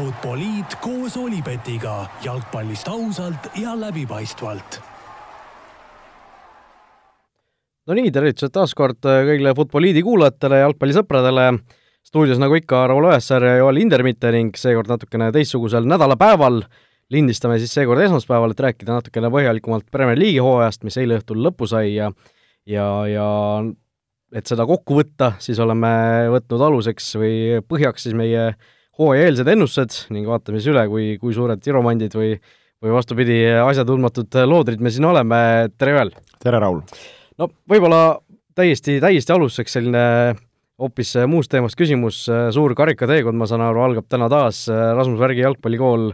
Futboliit koos Olipetiga jalgpallist ausalt ja läbipaistvalt. no nii, tervitused taas kord kõigile Futboliidi kuulajatele, jalgpallisõpradele. stuudios nagu ikka Raul Õessar ja Joel Hindermitte ning seekord natukene teistsugusel nädalapäeval. lindistame siis seekord esmaspäeval, et rääkida natukene põhjalikumalt Premier League'i hooajast, mis eile õhtul lõppu sai ja ja, ja et seda kokku võtta, siis oleme võtnud aluseks või põhjaks siis meie hooajaeelsed ennustused ning vaatame siis üle, kui, kui suured tiromandid või või vastupidi, asjatundmatud loodrid me siin oleme, tere Joel! tere, Raul! no võib-olla täiesti, täiesti alustuseks selline hoopis muust teemast küsimus, suur karikateekond, ma saan aru, algab täna taas, Rasmus Värgi jalgpallikool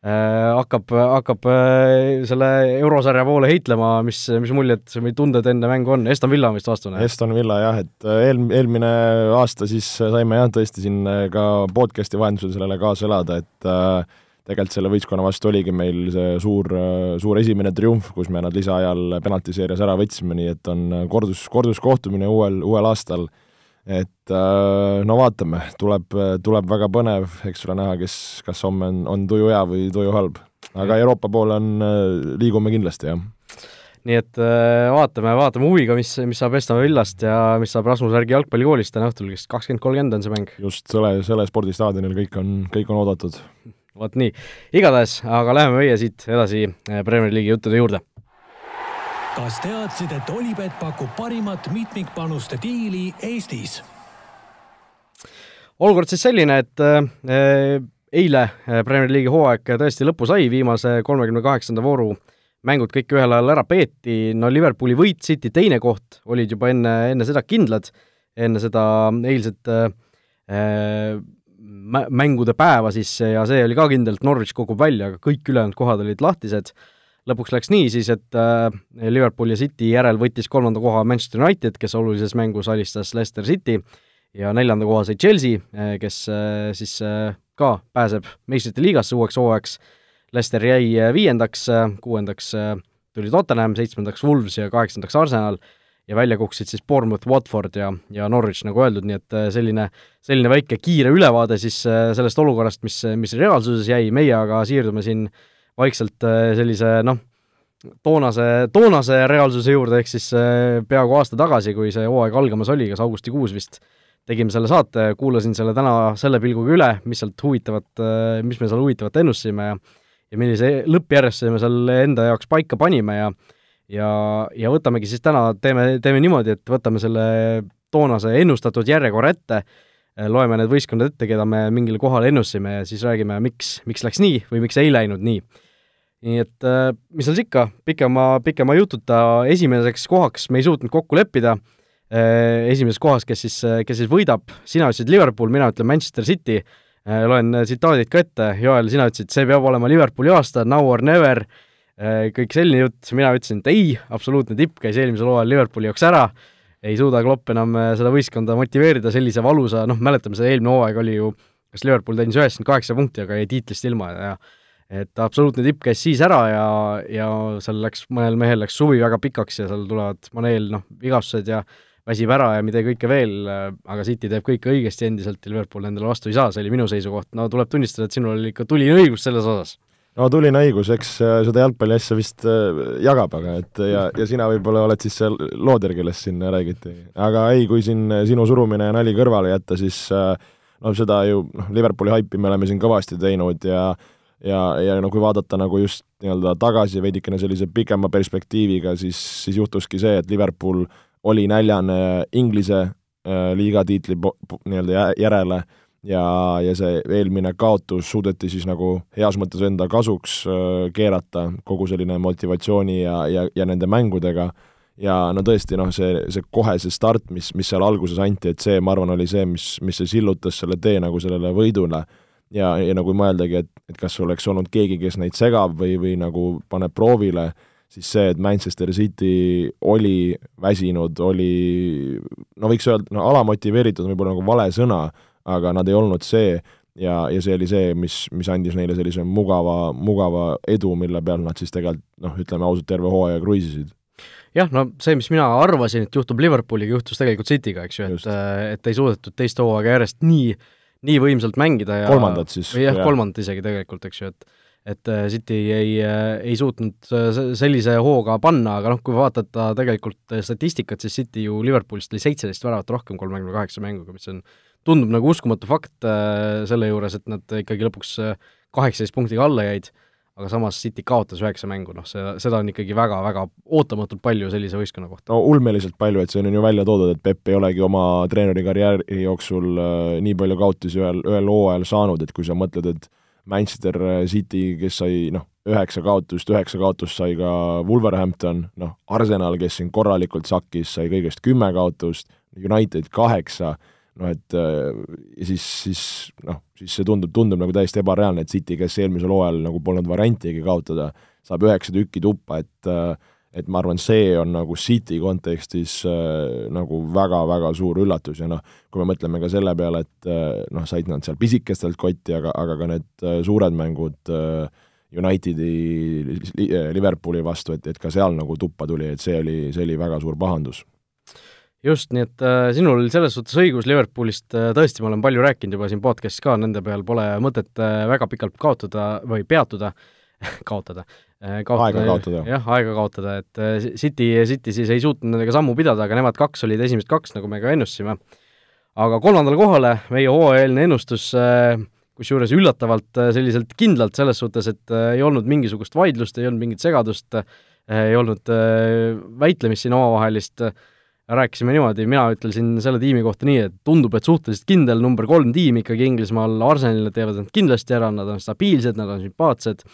hakkab, hakkab äh, selle eurosarja poole heitlema, mis, mis muljed või tunded enne mängu on, Eston Villa on vist vastune? Eston Villa jah, et eel, eelmine aasta siis saime jah, tõesti siin ka podcast'i vahendusel sellele kaasa elada, et äh, tegelikult selle võistkonna vastu oligi meil see suur, suur esimene triumf, kus me nad lisaajal penaltiseerias ära võtsime, nii et on kordus, korduskohtumine uuel, uuel aastal, et no vaatame, tuleb, tuleb väga põnev, eks ole näha, kes, kas homme on, on tuju hea või tuju halb. aga Euroopa poole on, liigume kindlasti, jah nii et vaatame, vaatame huviga, mis, mis saab Eston Villast ja mis saab Rasmus Värgi jalgpallikoolist täna õhtul, kes kakskümmend kolmkümmend on see mäng. just, selle, selle spordistaadionil kõik on, kõik on oodatud vot nii, igatahes, aga läheme meie siit edasi Premier League'i juttude juurde. Kas teadsid, et Olipet pakub parimat mitmikpanuste diili Eestis? olukord siis selline, et äh, eile Premier League'i hooaeg tõesti lõppu sai, viimase kolmekümne kaheksanda vooru mängud kõik ühel ajal ära peeti, no Liverpooli võit, City teine koht olid juba enne, enne seda kindlad, enne seda eilset äh, mängude päeva siis ja see oli ka kindel, et Norwich kogub välja, aga kõik ülejäänud kohad olid lahtised. Lõpuks läks nii siis, et äh, Liverpool ja City järel võttis kolmanda koha Manchester United, kes olulises mängus alistas Leicester City, ja neljanda koha sai Chelsea, kes äh, siis äh, ka pääseb meistrite liigasse uueks hooajaks, Leicester jäi viiendaks, kuuendaks tuli Tottenham, seitsmendaks Wolves ja kaheksandaks Arsenal ja välja kukkusid siis Bournemouth, Watford ja, ja Norwich, nagu öeldud, nii et selline, selline väike kiire ülevaade siis sellest olukorrast, mis, mis reaalsuses jäi, meie aga siirdume siin vaikselt sellise noh, toonase, toonase reaalsuse juurde, ehk siis peaaegu aasta tagasi, kui see hooaeg algamas oli, kas augustikuus vist, tegime selle saate, kuulasin selle täna selle pilguga üle, mis sealt huvitavat, mis me seal huvitavat ennustasime ja ja millise lõppjärjestuse me seal enda jaoks paika panime ja ja, ja võtamegi siis täna, teeme, teeme niimoodi, et võtame selle toonase ennustatud järjekorra ette, loeme need võistkonnad ette, keda me mingile kohale ennustasime ja siis räägime, miks, miks läks nii või miks ei läinud nii. Nii et mis seal siis ikka, pikema, pikema jututa, esimeseks kohaks me ei suutnud kokku leppida, esimeses kohas, kes siis, kes siis võidab, sina ütlesid Liverpool, mina ütlen Manchester City, loen tsitaadid ka ette, Joel, sina ütlesid, see peab olema Liverpooli aasta, now or never, kõik selline jutt, mina ütlesin, et ei, absoluutne tipp käis eelmisel hooajal Liverpooli jaoks ära, ei suuda Klopp enam seda võistkonda motiveerida sellise valusa, noh, mäletame, see eelmine hooaeg oli ju, kas Liverpool teenis üheksakümmend kaheksa punkti, aga jäi tiitlist ilma ja et absoluutne tipp käis siis ära ja, ja seal läks, mõnel mehel läks suvi väga pikaks ja seal tulevad Maneel, noh, vigastused ja väsib ära ja mida kõike veel, aga City teeb kõike õigesti endiselt ja Liverpool endale vastu ei saa, see oli minu seisukoht, no tuleb tunnistada, et sinul oli ikka tuline õigus selles osas no tuline õigus, eks seda jalgpalli asja vist jagab, aga et ja, ja sina võib-olla oled siis see looder, kellest siin räägiti. aga ei, kui siin sinu surumine ja nali kõrvale jätta, siis noh, seda ju noh, Liverpooli haipi me oleme siin kõvasti teinud ja ja, ja no kui vaadata nagu just nii-öelda tagasi veidikene sellise pikema perspektiiviga, siis, siis juhtuski see, et Liverpool oli näljane Inglise äh, liiga tiitli nii-öelda järele ja, ja see eelmine kaotus suudeti siis nagu heas mõttes enda kasuks äh, keerata, kogu selline motivatsiooni ja, ja, ja nende mängudega, ja no tõesti, noh, see, see kohe see start, mis, mis seal alguses anti, et see, ma arvan, oli see, mis, mis see sillutas selle tee nagu sellele võidule ja, ja nagu mõeldagi, et, et kas oleks olnud keegi, kes neid segab või, või nagu paneb proovile, siis see, et Manchester City oli väsinud, oli no võiks öelda, no alamotiveeritud on võib-olla nagu vale sõna, aga nad ei olnud see. Ja, ja see oli see, mis, mis andis neile sellise mugava, mugava edu, mille peal nad siis tegelikult noh, ütleme ausalt, terve hooaja kruiisisid. Jah, no see, mis mina arvasin, et juhtub Liverpooliga, juhtus tegelikult Cityga, eks ju, et, et ei suudetud teist hooaega järjest nii nii võimsalt mängida ja kolmandat siis. või jah ja., kolmandat isegi tegelikult, eks ju, et et äh, City ei, äh, ei suutnud sellise hooga panna, aga noh, kui vaadata tegelikult statistikat, siis City ju Liverpoolist oli seitseteist väravat rohkem kolmekümne kaheksa mänguga, mis on, tundub nagu uskumatu fakt selle juures, et nad ikkagi lõpuks kaheksateist punktiga alla jäid aga samas City kaotas üheksa mängu, noh see, seda on ikkagi väga-väga ootamatult palju sellise võistkonna kohta. no ulmeliselt palju, et see on ju välja toodud, et Pepp ei olegi oma treeneri karjääri jooksul äh, nii palju kaotusi ühel, ühel hooajal saanud, et kui sa mõtled, et Manchester City, kes sai noh, üheksa kaotust, üheksa kaotust sai ka Wolverhampton, noh, Arsenal, kes siin korralikult sakkis, sai kõigest kümme kaotust, United kaheksa, noh et äh, ja siis, siis noh, siis see tundub, tundub nagu täiesti ebareaalne, et City, kes eelmisel hooajal nagu polnud variantigi kaotada, saab üheksa tükki tuppa, et äh, et ma arvan, see on nagu City kontekstis äh, nagu väga-väga suur üllatus. Ja noh, kui me mõtleme ka selle peale, et noh, said nad seal pisikestelt kotti, aga, aga ka need suured mängud Unitedi, Liverpooli vastu, et, et ka seal nagu tuppa tuli, et see oli, see oli väga suur pahandus just, nii et äh, sinul oli selles suhtes õigus, Liverpoolist äh, tõesti, ma olen palju rääkinud juba siin podcast'is ka, nende peal pole mõtet äh, väga pikalt kaotada või peatuda kaotada äh,. aega kaotada. jah, aega kaotada, et äh, City, City siis ei suutnud nendega sammu pidada, aga nemad kaks olid esimesed kaks, nagu me ka ennustasime. aga kolmandale kohale meie hooajaeelne ennustus äh, kusjuures üllatavalt äh, selliselt kindlalt selles suhtes, et äh, ei olnud mingisugust vaidlust, ei olnud mingit segadust äh,, ei olnud äh, väitlemist siin omavahelist rääkisime niimoodi, mina ütlesin selle tiimi kohta nii, et tundub, et suhteliselt kindel number kolm tiim ikkagi Inglismaal, Arsenalile teevad nad kindlasti ära, nad on stabiilsed, nad on sümpaatsed,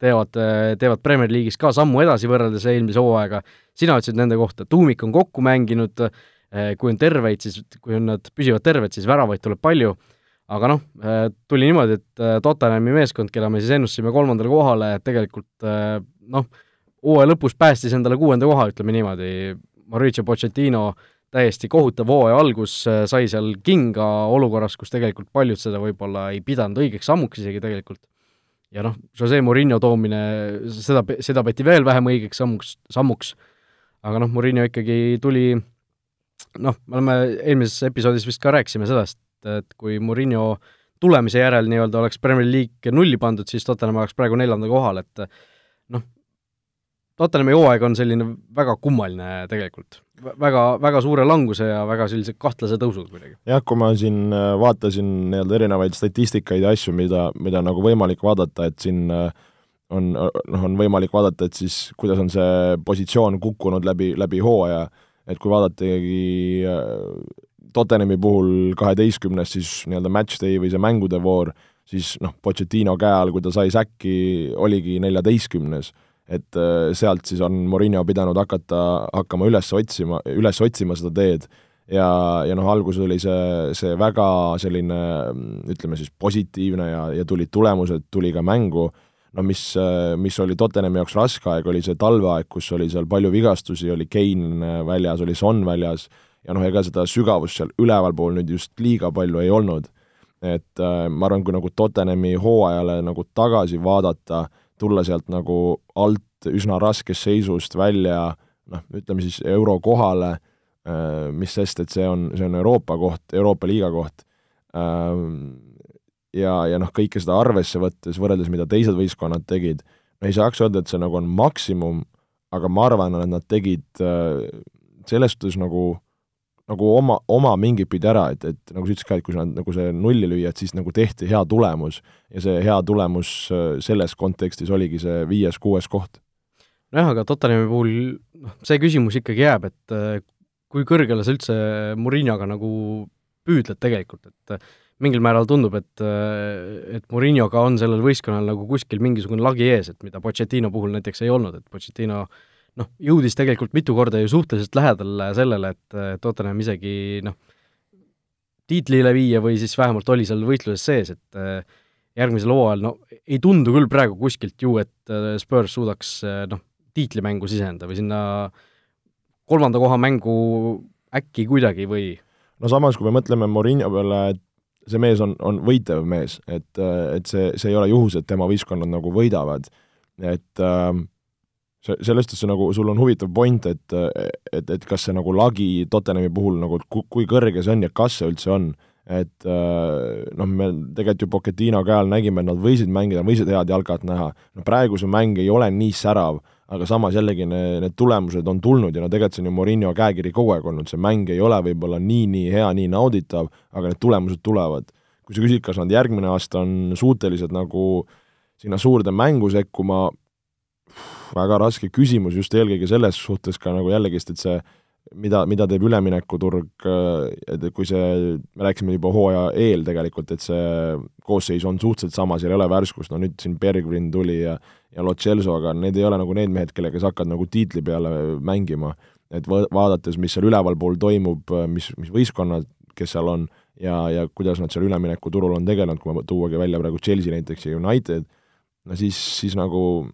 teevad, teevad Premier League'is ka sammu edasi võrreldes eelmise hooaega, sina ütlesid nende kohta, tuumik on kokku mänginud, kui on terveid, siis kui on nad püsivad terved, siis väravaid tuleb palju, aga noh, tuli niimoodi, et Tottenhami meeskond, keda me siis ennustasime kolmandale kohale, tegelikult noh, hooaja lõpus päästis endale kuuenda koha, ütleme niimoodi, Mauricio Pochettino täiesti kohutav hooaja algus, äh, sai seal kinga olukorras, kus tegelikult paljud seda võib-olla ei pidanud õigeks sammuks isegi tegelikult. ja noh, Jose Murillo toomine, seda, seda peeti veel vähem õigeks sammuks, sammuks, aga noh, Murillo ikkagi tuli noh, me oleme eelmises episoodis vist ka rääkisime sellest, et kui Murillo tulemise järel nii-öelda oleks Premier League nulli pandud, siis Tottenham oleks praegu neljandal kohal, et noh, Tottenhami hooaeg on selline väga kummaline tegelikult. väga, väga suure languse ja väga sellise kahtlase tõusuga kuidagi. jah, kui ma siin äh, vaatasin nii-öelda erinevaid statistikaid ja asju, mida, mida nagu võimalik vaadata, et siin äh, on, noh, on võimalik vaadata, et siis kuidas on see positsioon kukkunud läbi, läbi hooaja, et kui vaadata ikkagi äh, Tottenhami puhul kaheteistkümnes siis nii-öelda match day või see mängude voor, siis noh, Pochettino käe all, kui ta sai säkki, oligi neljateistkümnes et äh, sealt siis on Morinho pidanud hakata, hakkama üles otsima, üles otsima seda teed. Ja, ja noh, alguses oli see, see väga selline ütleme siis positiivne ja, ja tulid tulemused, tuli ka mängu, no mis, mis oli Tottenhami jaoks raske aeg, oli see talveaeg, kus oli seal palju vigastusi, oli Kane väljas, oli Son väljas, ja noh, ega seda sügavust seal ülevalpool nüüd just liiga palju ei olnud. et äh, ma arvan, kui nagu Tottenhami hooajale nagu tagasi vaadata, tulla sealt nagu alt üsna raskest seisust välja noh, ütleme siis eurokohale, äh, mis sest, et see on, see on Euroopa koht, Euroopa liiga koht, ähm, ja, ja noh, kõike seda arvesse võttes, võrreldes mida teised võistkonnad tegid, no ei saaks öelda, et see nagu on maksimum, aga ma arvan, et nad tegid äh, selles suhtes nagu nagu oma, oma mingit pidi ära, et, et nagu sa ütlesid ka, et kui sa nagu see nulli lüüa, et siis nagu tehti hea tulemus ja see hea tulemus äh, selles kontekstis oligi see viies-kuues koht. nojah, aga Tottenhami puhul noh, see küsimus ikkagi jääb, et äh, kui kõrgele sa üldse Murinoga nagu püüdled tegelikult, et äh, mingil määral tundub, et, et Murinoga on sellel võistkonnal nagu kuskil mingisugune lagi ees, et mida Pochettino puhul näiteks ei olnud, et Pochettino äh, noh, jõudis tegelikult mitu korda ju suhteliselt lähedale sellele, et Tottenham isegi noh, tiitlile viia või siis vähemalt oli seal võitluses sees, et äh, järgmisel hooajal no ei tundu küll praegu kuskilt ju, et äh, Spurs suudaks äh, noh, tiitlimängu siseneda või sinna kolmanda koha mängu äkki kuidagi või? No samas, kui me mõtleme Morinho peale, et see mees on, on võitev mees, et, et see, see ei ole juhus, et tema võistkonnad nagu võidavad, et äh, see, selles suhtes see nagu, sul on huvitav point, et, et, et kas see nagu lagi Tottenhami puhul nagu, kui kõrge see on ja kas see üldse on, et noh, me tegelikult ju Pochettino käel nägime, et nad võisid mängida, võisid head jalgat näha, no praegu see mäng ei ole nii särav, aga samas jällegi need, need tulemused on tulnud ja no tegelikult see on ju Murillo käekiri kogu aeg olnud, see mäng ei ole võib-olla nii-nii hea, nii nauditav, aga need tulemused tulevad. kui sa küsid, kas nad järgmine aasta on suutelised nagu sinna suurde mängu sekkuma, väga raske küsimus just eelkõige selles suhtes ka nagu jällegist, et see mida, mida teeb üleminekuturg, et kui see, me rääkisime juba hooaja eel tegelikult, et see koosseis on suhteliselt sama, seal ei ole värskust, no nüüd siin Bergvin tuli ja ja Lo Celso, aga need ei ole nagu need mehed, kellega sa hakkad nagu tiitli peale mängima. et va-, vaadates, mis seal ülevalpool toimub, mis, mis võistkonnad, kes seal on, ja, ja kuidas nad seal üleminekuturul on tegelenud, kui ma tuuagi välja praegu Chelsea näiteks ja United, no siis, siis nagu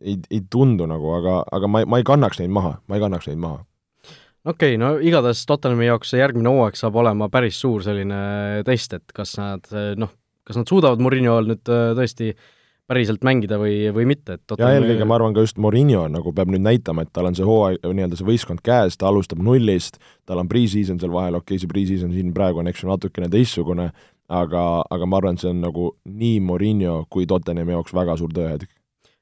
ei, ei tundu nagu, aga, aga ma, ma ei kannaks neid maha, ma ei kannaks neid maha. Okei okay,, no igatahes Tottenhami jaoks see järgmine hooaeg saab olema päris suur selline test, et kas nad noh, kas nad suudavad Murillo all nüüd äh, tõesti päriselt mängida või, või mitte, et Tottenham... ja eelkõige ma arvan ka just Murillo nagu peab nüüd näitama, et tal on see hooaeg, nii-öelda see võistkond käes, ta alustab nullist, tal on pre-season seal vahel, okei okay,, see pre-season siin praegu on eks ju natukene teistsugune, aga, aga ma arvan, et see on nagu nii Murillo kui Tottenhami jaoks väga suur tõehetk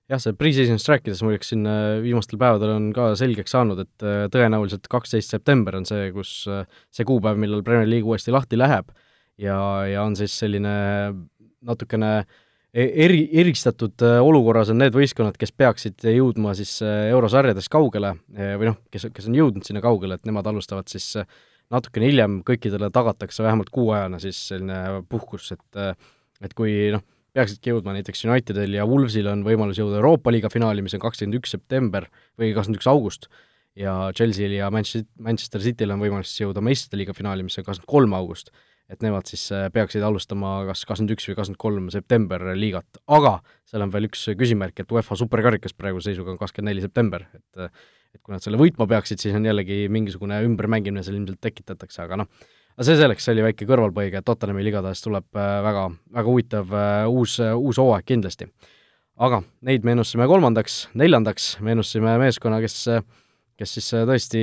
jah, see pre-seasonist rääkides muideks siin äh, viimastel päevadel on ka selgeks saanud, et äh, tõenäoliselt kaksteist september on see, kus äh, see kuupäev, millal Premier League uuesti lahti läheb. Ja, ja on siis selline natukene e-, eri, eristatud olukorras on need võistkonnad, kes peaksid jõudma siis eurosarjades kaugele või noh, kes, kes on jõudnud sinna kaugele, et nemad alustavad siis natukene hiljem, kõikidele tagatakse vähemalt kuuajane siis selline puhkus, et et kui noh, peaksidki jõudma, näiteks Unitedil ja Wolvesil on võimalus jõuda Euroopa liiga finaali, mis on kakskümmend üks september või kakskümmend üks august, ja Chelsea'l ja Manchester, Cityl on võimalus jõuda meistrite liiga finaali, mis on kakskümmend kolm august. et nemad siis äh, peaksid alustama kas kakskümmend üks või kakskümmend kolm september liigat, aga seal on veel üks küsimärk, et UEFA superkarikas praeguse seisuga on kakskümmend neli september, et et kui nad selle võitma peaksid, siis on jällegi mingisugune ümbermängimine seal ilmselt tekitatakse, aga noh, aga see selleks, see oli väike kõrvalpõige, et Tottenhamil igatahes tuleb äh, väga, väga huvitav äh, uus, äh, uus hooaeg kindlasti. aga neid meenustasime kolmandaks, neljandaks meenustasime meeskonna, kes, kes siis tõesti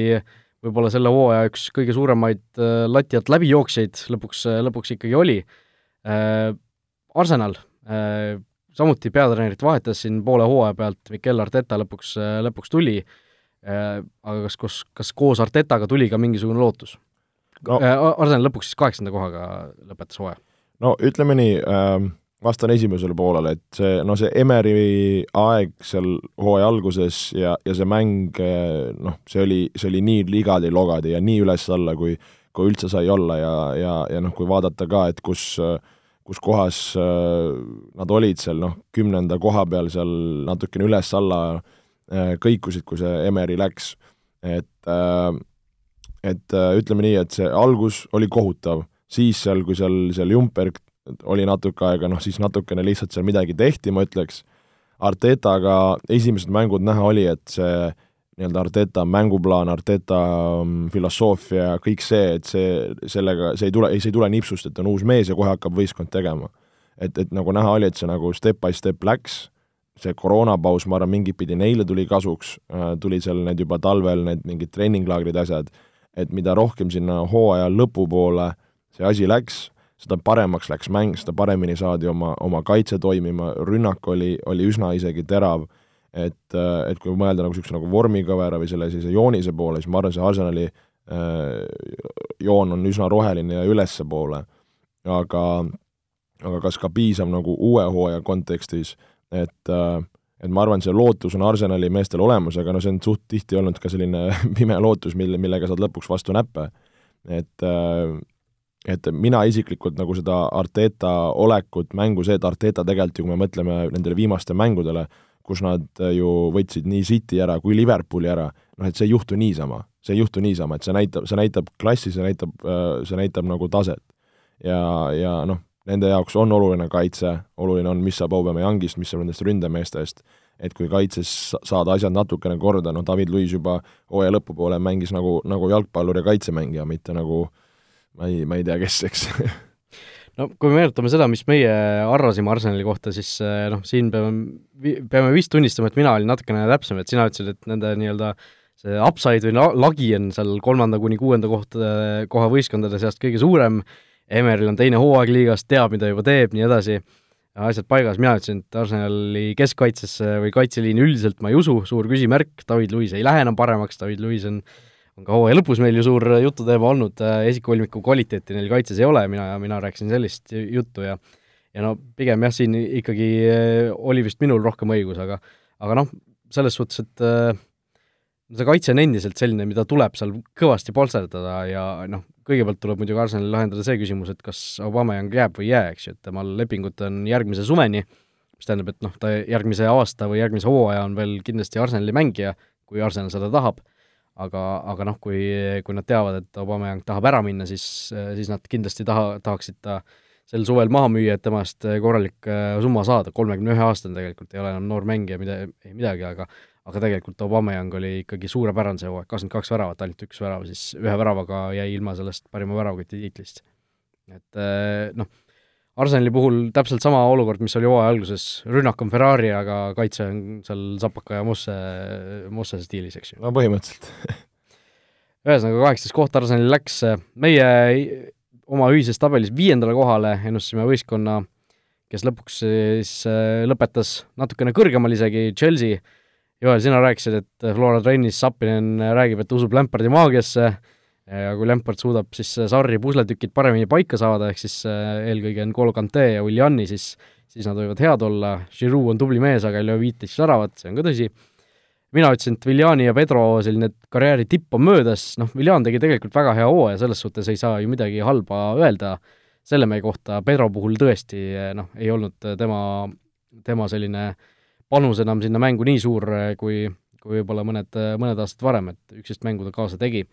võib-olla selle hooaja üks kõige suuremaid lati alt läbijooksjaid lõpuks, lõpuks ikkagi oli. Arsenal samuti peatreenerit vahetas siin poole hooaja pealt, Mikel Arteta lõpuks, lõpuks tuli, aga kas, kas, kas koos Artetaga tuli ka mingisugune lootus? No, äh, Arsenal lõpuks siis kaheksanda kohaga lõpetas hooaja. no ütleme nii äh,, vastan esimesele poolele, et see, no see Emeri aeg seal hooaja alguses ja, ja see mäng, äh, noh, see oli, see oli nii ligadi-logadi ja nii üles-alla, kui kui üldse sai olla ja, ja, ja noh, kui vaadata ka, et kus kus kohas äh, nad olid seal noh, kümnenda koha peal seal natukene üles-alla kõikusid, kui see Emeri läks, et äh, et äh, ütleme nii, et see algus oli kohutav, siis seal, kui seal, seal Jumperg oli natuke aega, noh siis natukene lihtsalt seal midagi tehti, ma ütleks, Artetaga esimesed mängud näha oli, et see nii-öelda Arteta mänguplaan, Arteta mm, filosoofia, kõik see, et see, sellega, see ei tule, see ei tule nipsust, et on uus mees ja kohe hakkab võistkond tegema. et, et nagu näha oli, et see nagu step by step läks, see koroonapaus, ma arvan, mingit pidi neile tuli kasuks, äh, tulid seal need juba talvel, need mingid treeninglaagrid, asjad et mida rohkem sinna hooaja lõpupoole see asi läks, seda paremaks läks mäng, seda paremini saadi oma, oma kaitse toimima, rünnak oli, oli üsna isegi terav, et, et kui mõelda nagu niisuguse nagu vormikõvera või selle sellise joonise poole, siis ma arvan, see Arsenali äh, joon on üsna roheline ja ülespoole. aga, aga kas ka piisav nagu uue hooaja kontekstis, et äh, et ma arvan, see lootus on Arsenali meestel olemas, aga no see on suht tihti olnud ka selline pime lootus, mille, millega saad lõpuks vastu näppe. et äh, et mina isiklikult nagu seda Arteta olekut, mängu, see, et Arteta tegelikult ju, kui me mõtleme nendele viimastele mängudele, kus nad ju võtsid nii City ära kui Liverpooli ära, noh et see ei juhtu niisama, see ei juhtu niisama, et see näitab, see näitab klassi, see näitab, äh, see näitab nagu taset. ja, ja noh, nende jaoks on oluline kaitse, oluline on, mis saab Aubameyangist, mis saab nendest ründemeestest, et kui kaitses saada asjad natukene korda, noh, David Luiz juba hooaja lõpupoole mängis nagu, nagu jalgpallur ja kaitsemängija, mitte nagu ma ei, ma ei tea, kes, eks. No kui me meenutame seda, mis meie arvasime Arsenali kohta, siis eh, noh, siin peame, peame vist tunnistama, et mina olin natukene täpsem, et sina ütlesid, et nende nii-öelda see upside või lagi on seal kolmanda kuni kuuenda kohta, koha võistkondade seast kõige suurem Emeril on teine hooaeg liigas, teab, mida juba teeb, nii edasi, asjad paigas, mina ütlesin, et Arsenali keskkaitsesse või kaitseliini üldiselt ma ei usu, suur küsimärk, David Luiz ei lähe enam paremaks, David Luiz on on ka hooaja lõpus meil ju suur jututeema olnud, esikukolmiku kvaliteeti neil kaitses ei ole, mina, mina rääkisin sellist juttu ja ja no pigem jah, siin ikkagi oli vist minul rohkem õigus, aga aga noh, selles suhtes, et äh, see kaitse on endiselt selline, mida tuleb seal kõvasti polsterdada ja noh, kõigepealt tuleb muidugi Arsenalil lahendada see küsimus, et kas Aubameyang jääb või ei jää, eks ju, et temal lepingut on järgmise suveni, mis tähendab, et noh, ta järgmise aasta või järgmise hooaja on veel kindlasti Arsenali mängija, kui Arsenal seda tahab, aga, aga noh, kui, kui nad teavad, et Aubameyang tahab ära minna, siis, siis nad kindlasti taha, tahaksid ta sel suvel maha müüa, et temast korralik äh, summa saada, kolmekümne ühe aastane tegelikult, ei ole enam noor mängija, mida, ei midagi, aga aga tegelikult Aubameyang oli ikkagi suurepärane see hooaeg, kakskümmend kaks väravat, ainult üks värav, siis ühe väravaga jäi ilma sellest parima väravakoti tiitlist. et eh, noh, Arsenali puhul täpselt sama olukord, mis oli hooaja alguses, rünnak on Ferrari, aga kaitse on seal Zapaka ja Mosse, Mosse stiilis, eks ju. no põhimõtteliselt ühesõnaga, kaheksas koht Arsenalil läks, meie oma ühises tabelis viiendale kohale ennustasime võistkonna, kes lõpuks siis eh, lõpetas natukene kõrgemal isegi, Chelsea, Joel, sina rääkisid, et Flora trennis Sapinen räägib, et usub Lampardi maagiasse. Ja kui Lampard suudab siis Sarri pusletükid paremini paika saada, ehk siis äh, eelkõige N'Golo Kante ja Uljani, siis siis nad võivad head olla, Giroud on tubli mees, aga ei löö viiteist väravat, see on ka tõsi, mina ütlesin, et Viljani ja Pedro selline karjääri tipp on möödas, noh, Viljan tegi tegelikult väga hea hooaja, selles suhtes ei saa ju midagi halba öelda. Selle mehe kohta, Pedro puhul tõesti noh, ei olnud tema, tema selline äh, panus enam sinna mängu nii suur, eh, kui, kui võib-olla mõned, eh, mõned aastad varem, et üksteist mängu ta kaasa tegi.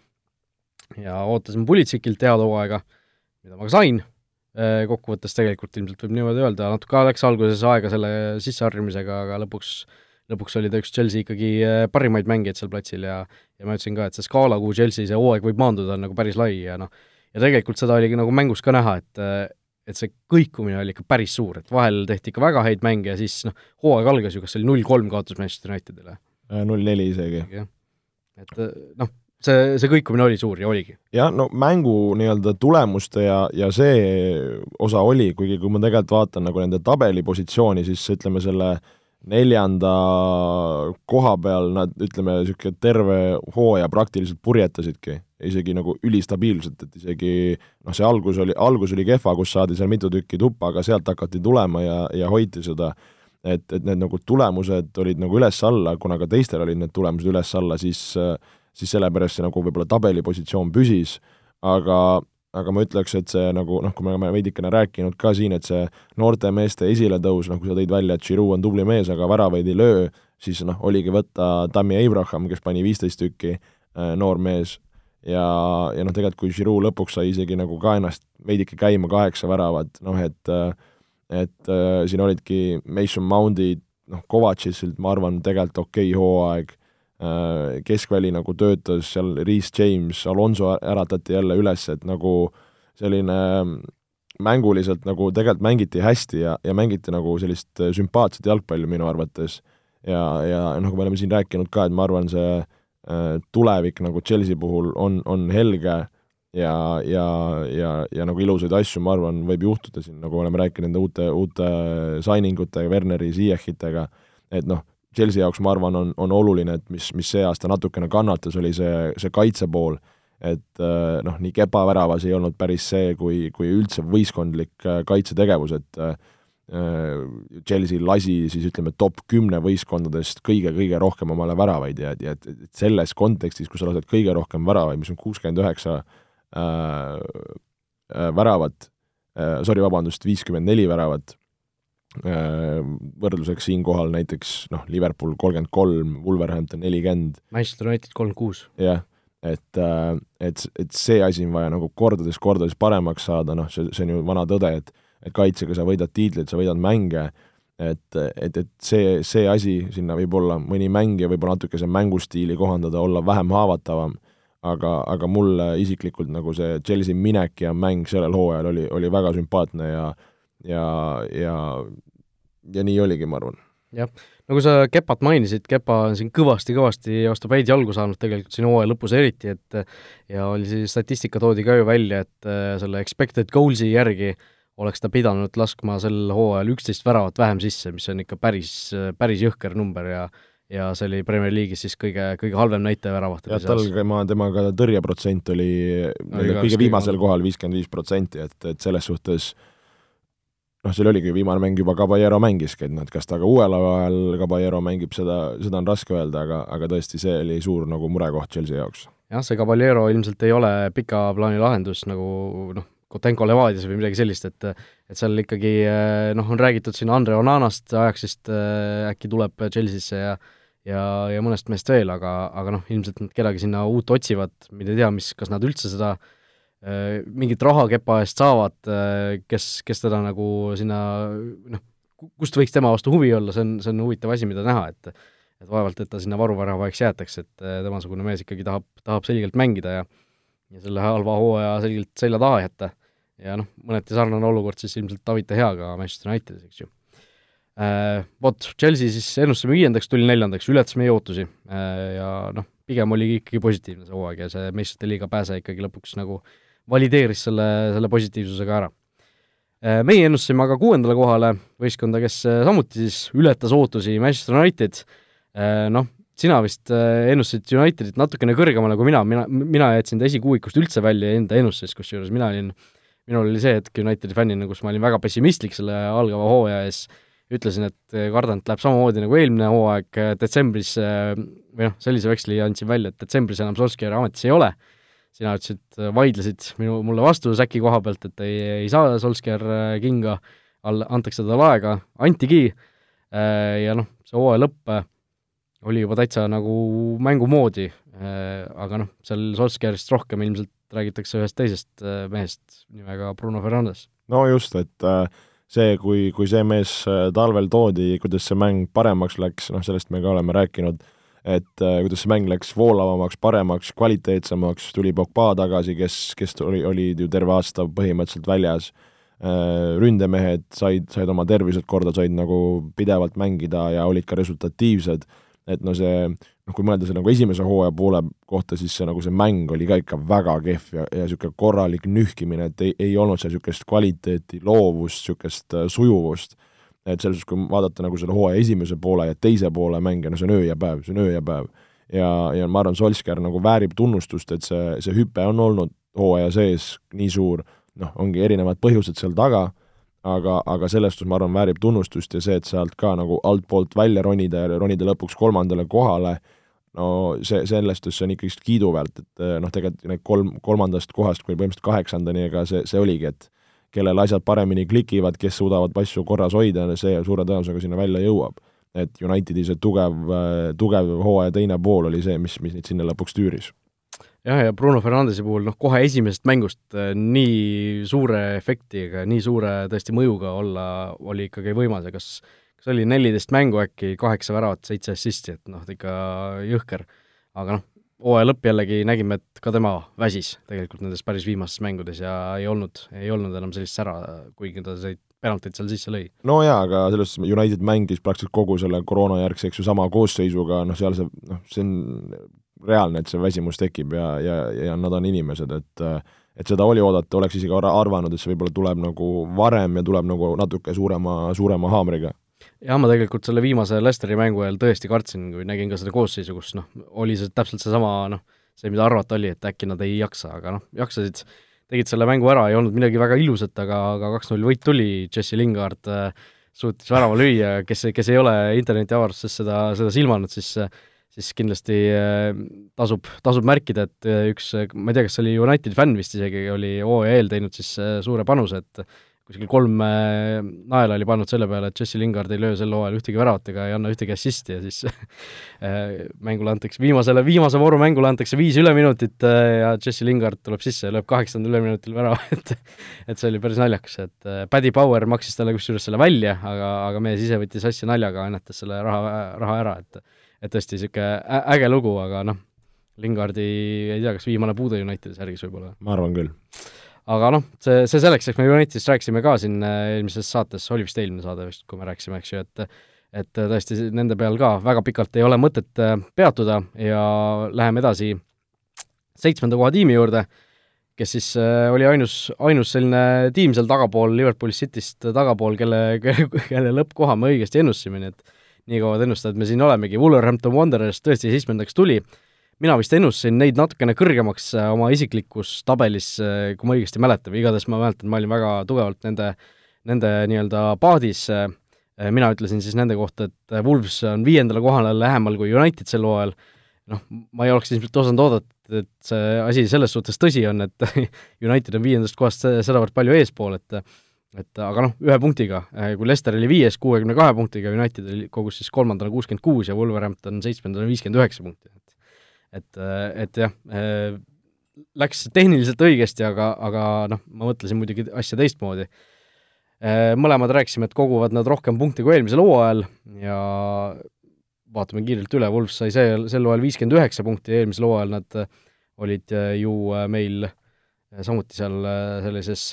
ja ootasime Pulitsikilt head hooaega, mida ma ka sain, eh, kokkuvõttes tegelikult ilmselt võib niimoodi öelda, natuke läks alguses aega selle sisseharjumisega, aga lõpuks lõpuks oli ta üks Chelsea ikkagi parimaid mängijaid seal platsil ja ja ma ütlesin ka, et see skaala, kuhu Chelsea see hooaeg võib maanduda, on nagu päris lai ja noh, ja tegelikult seda oligi nagu mängus ka näha, et et see kõikumine oli ikka päris suur, et vahel tehti ikka väga häid mänge ja siis noh, hooaeg algas ju, kas see oli null kolm kaotus Manchester Unitedile? Äh, null neli isegi. et äh, noh, see, see kõikumine oli suur ja oligi. jah, no mängu nii-öelda tulemuste ja, ja see osa oli, kuigi kui ma tegelikult vaatan nagu nende tabelipositsiooni, siis ütleme selle neljanda koha peal nad, ütleme, niisugune terve hooaja praktiliselt purjetasidki. Isegi nagu ülistabiilselt, et isegi noh, see algus oli, algus oli kehva, kus saadi seal mitu tükki tuppa, aga sealt hakati tulema ja, ja hoiti seda, et, et need nagu tulemused olid nagu üles-alla, kuna ka teistel olid need tulemused üles-alla, siis siis sellepärast see nagu võib-olla tabelipositsioon püsis, aga aga ma ütleks, et see nagu noh, kui me oleme veidikene rääkinud ka siin, et see noorte meeste esiletõus, noh kui sa tõid välja, et Giroud on tubli mees, aga väravaid ei löö, siis noh, oligi võtta Tammy Abraham, kes pani viisteist tükki, noor mees, ja, ja noh, tegelikult kui Giroud lõpuks sai isegi nagu ka ennast veidike käima, kaheksa väravat, noh et et äh, siin olidki Mason Mountid, noh, Kovatšitsilt ma arvan, tegelikult okei okay hooaeg. äh,, keskväli nagu töötas, seal Reece James, Alonso äratati jälle üles, et nagu selline mänguliselt nagu tegelikult mängiti hästi ja, ja mängiti nagu sellist sümpaatset jalgpalli minu arvates. ja, ja nagu me oleme siin rääkinud ka, et ma arvan, see Äh, tulevik nagu Chelsea puhul on, on helge ja, ja, ja, ja nagu ilusaid asju, ma arvan, võib juhtuda siin, nagu oleme rääkinud nende uute, uute signing utega, Werneri, Ziyechitega, et noh, Chelsea jaoks ma arvan, on, on oluline, et mis, mis see aasta natukene kannatas, oli see, see kaitse pool, et äh, noh, nii Kepa väravas ei olnud päris see, kui, kui üldse võistkondlik äh, kaitsetegevus, et Äh, Chelsea lasi siis ütleme, top kümne võistkondadest kõige-kõige rohkem omale väravaid ja, ja et, et selles kontekstis, kus sa lased kõige rohkem väravaid, mis on kuuskümmend üheksa väravat äh,, sorry, vabandust, viiskümmend neli väravat võrdluseks siinkohal näiteks noh, Liverpool kolmkümmend kolm, Wolverhampton nelikümmend. Manchester United kolmkümmend kuus. jah, et, äh, et, et see asi on vaja nagu kordades-kordades paremaks saada, noh, see, see on ju vana tõde, et et kaitsega sa võidad tiitlit, sa võidad mänge, et, et, et see, see asi, sinna võib olla mõni mängija võib-olla natuke see mängustiili kohandada, olla vähem haavatavam, aga, aga mulle isiklikult nagu see Chelsea minek ja mäng sellel hooajal oli, oli väga sümpaatne ja ja, ja ja nii oligi, ma arvan. Jah, nagu sa Kepat mainisid, Kepa on siin kõvasti-kõvasti vastu päid jalgu saanud tegelikult siin hooaja lõpus eriti, et ja oli siis, statistika toodi ka ju välja, et äh, selle expected goals'i järgi oleks ta pidanud laskma sel hooajal üksteist väravat vähem sisse, mis on ikka päris, päris jõhker number ja ja see oli Premier League'is siis kõige, kõige halvem näitaja väravate jah, tal, tema, temaga tõrjeprotsent oli no, kõige viimasel kohal, viiskümmend viis protsenti, et, et selles suhtes äh, noh, seal oligi viimane mäng juba Caballero mängiski, et noh, et kas ta ka uuel ajal Caballero mängib, seda, seda on raske öelda, aga, aga tõesti, see oli suur nagu murekoht Chelsea jaoks. jah, see Caballero ilmselt ei ole pika plaani lahendus nagu noh, Kotenko Levadias või midagi sellist, et et seal ikkagi noh, on räägitud siin Andre Onanast, Ajaxist äh, äkki tuleb Chelsea'sse ja ja, ja mõnest meest veel, aga, aga noh, ilmselt nad kedagi sinna uut otsivad, mine tea, mis, kas nad üldse seda Äh, mingit raha kepa eest saavad, äh, kes, kes teda nagu sinna noh, kust võiks tema vastu huvi olla, see on, see on huvitav asi, mida näha, et et vaevalt, et ta sinna varuväravaks jäetakse, et äh, temasugune mees ikkagi tahab, tahab selgelt mängida ja ja selle halva hooaja selgelt selja taha jätta. ja noh, mõneti sarnane olukord siis ilmselt Davide Heaga Manchester Unitedis, eks ju äh,. Vot, Chelsea siis ennustasime viiendaks, tuli neljandaks, ületas meie ootusi äh, ja noh, pigem oli ikkagi positiivne see hooaeg ja see meistrite liiga pääse ikkagi lõpuks nagu äh, valideeris selle, selle positiivsusega ära. Äh, meie ennustasime aga kuuendale kohale võistkonda, kes äh, samuti siis ületas ootusi, Manchester United, äh, noh, sina vist ennustasid Unitedit natukene kõrgemale kui mina, mina, mina jätsin ta esikuuikust üldse välja enda ennustusest, kusjuures mina olin, minul oli see hetk Unitedi fännina, kus ma olin väga pessimistlik selle algava hooaja ees, ütlesin, et kardan, et läheb samamoodi nagu eelmine hooaeg detsembris, või noh, sellise veksli andsin välja, et detsembris enam Solskjaer ametis ei ole sina ütlesid, äh, vaidlesid minu, mulle vastu Säki koha pealt, et ei, ei saa Solskjaer äh, kinga, all, antakse talle aega, antigi, äh, ja noh, see hooaja lõpp oli juba täitsa nagu mängu moodi, aga noh, seal Solskjaerist rohkem ilmselt räägitakse ühest teisest mehest nimega Bruno Fernandes. no just, et see, kui, kui see mees talvel toodi, kuidas see mäng paremaks läks, noh sellest me ka oleme rääkinud et äh, kuidas see mäng läks voolavamaks, paremaks, kvaliteetsemaks, tuli Pogba tagasi, kes, kes oli, olid ju terve aasta põhimõtteliselt väljas. Äh,, ründemehed said, said oma tervised korda, said nagu pidevalt mängida ja olid ka resultatiivsed, et no see, noh kui mõelda selle nagu esimese hooaja poole kohta, siis see nagu see mäng oli ka ikka väga kehv ja, ja niisugune korralik nühkimine, et ei, ei olnud seal niisugust kvaliteeti, loovust, niisugust äh, sujuvust et selles suhtes, kui vaadata nagu selle hooaja esimese poole ja teise poole mänge, no see on öö ja päev, see on öö ja päev. ja, ja ma arvan, Solskjaer nagu väärib tunnustust, et see, see hüpe on olnud hooaja sees nii suur, noh, ongi erinevad põhjused seal taga, aga, aga selles suhtes ma arvan, väärib tunnustust ja see, et sealt ka nagu altpoolt välja ronida ja ronida lõpuks kolmandale kohale, no see, selles suhtes see on ikkagist kiiduväärt, et noh, tegelikult need kolm, kolmandast kohast kuni põhimõtteliselt kaheksandani, ega see, see oligi, et kellel asjad paremini klikivad, kes suudavad asju korras hoida, see suure tõenäosusega sinna välja jõuab. et Unitedi see tugev, tugev hooaja teine pool oli see, mis, mis neid sinna lõpuks tüüris jah, ja Bruno Fernandesi puhul noh, kohe esimesest mängust äh, nii suure efektiga, nii suure tõesti mõjuga olla oli ikkagi võimas ja kas kas oli neliteist mängu äkki, kaheksa väravat, seitse assisti, et noh, ikka jõhker. aga noh, hooaja lõpp jällegi nägime, et ka tema väsis tegelikult nendes päris viimastes mängudes ja ei olnud, ei olnud enam sellist sära, kuigi ta neid penaltid seal sisse lõi. no jaa, aga selles suhtes United mängis praktiliselt kogu selle koroonajärgse, eks ju, sama koosseisuga, noh, seal see, noh, see on reaalne, et see väsimus tekib ja, ja, ja nad on inimesed, et et seda oli oodata, oleks isegi arvanud, et see võib-olla tuleb nagu varem ja tuleb nagu natuke suurema, suurema haamriga jah, ma tegelikult selle viimase Lesteri mängu ajal tõesti kartsin, kui nägin ka seda koosseisu, kus noh, oli see täpselt seesama noh, see, mida arvata oli, et äkki nad ei jaksa, aga noh, jaksasid, tegid selle mängu ära, ei olnud midagi väga ilusat, aga, aga kaks-null võit tuli, Jesse Lingard äh, suutis värava lüüa, kes, kes ei ole internetiavarustes seda, seda silmanud, siis siis kindlasti äh, tasub, tasub märkida, et äh, üks, ma ei tea, kas see oli Unitedi fänn vist isegi, oli eel teinud siis äh, suure panuse, et kuskil kolm äh, naela oli pannud selle peale, et Jesse Lingard ei löö sel hooajal ühtegi väravat ega ei anna ühtegi assisti ja siis äh, mängule antakse, viimasele, viimase vooru mängule antakse viis üleminutit äh, ja Jesse Lingard tuleb sisse ja lööb kaheksandal üleminutil värava, et et see oli päris naljakas, et Paddy Power maksis talle kusjuures selle välja, aga, aga mees ise võttis asja naljaga, annetas selle raha, raha ära, et et tõesti niisugune äge lugu, aga noh, Lingardi ei tea, kas viimane puude Unitedis järgis võib-olla? ma arvan küll aga noh, see, see selleks, eks me Unitedist rääkisime ka siin äh, eelmises saates, oli vist eelmine saade vist, kui me rääkisime, eks ju, et et tõesti nende peal ka väga pikalt ei ole mõtet peatuda ja läheme edasi seitsmenda koha tiimi juurde, kes siis oli ainus, ainus selline tiim seal tagapool, Liverpool Cityst tagapool, kelle, kelle, kelle lõppkoha me õigesti ennustasime, nii et nii kauad ennustajad me siin olemegi, Wolverhampton Wanderers tõesti seitsmendaks tuli, mina vist ennustasin neid natukene kõrgemaks äh, oma isiklikus tabelis, äh, kui ma õigesti mäletan, või igatahes ma mäletan, ma olin väga tugevalt nende, nende nii-öelda paadis, äh, mina ütlesin siis nende kohta, et Wolves on viiendale kohale lähemal kui United sel hooajal, noh, ma ei oleks ilmselt osanud oodata, et see asi selles suhtes tõsi on, et United on viiendast kohast sedavõrd palju eespool, et et aga noh, ühe punktiga, kui Leicester oli viies kuuekümne kahe punktiga, United oli, kogus siis kolmandana kuuskümmend kuus ja Wolverhampton seitsmendana viiskümmend üheksa punkti. et, et jah, läks tehniliselt õigesti, aga, aga noh, ma mõtlesin muidugi asja teistmoodi. mõlemad rääkisime, et koguvad nad rohkem punkte kui eelmisel hooajal ja vaatame kiirelt üle, Wolves sai see, sel hooajal viiskümmend üheksa punkti, eelmisel hooajal nad olid ju meil samuti seal sellises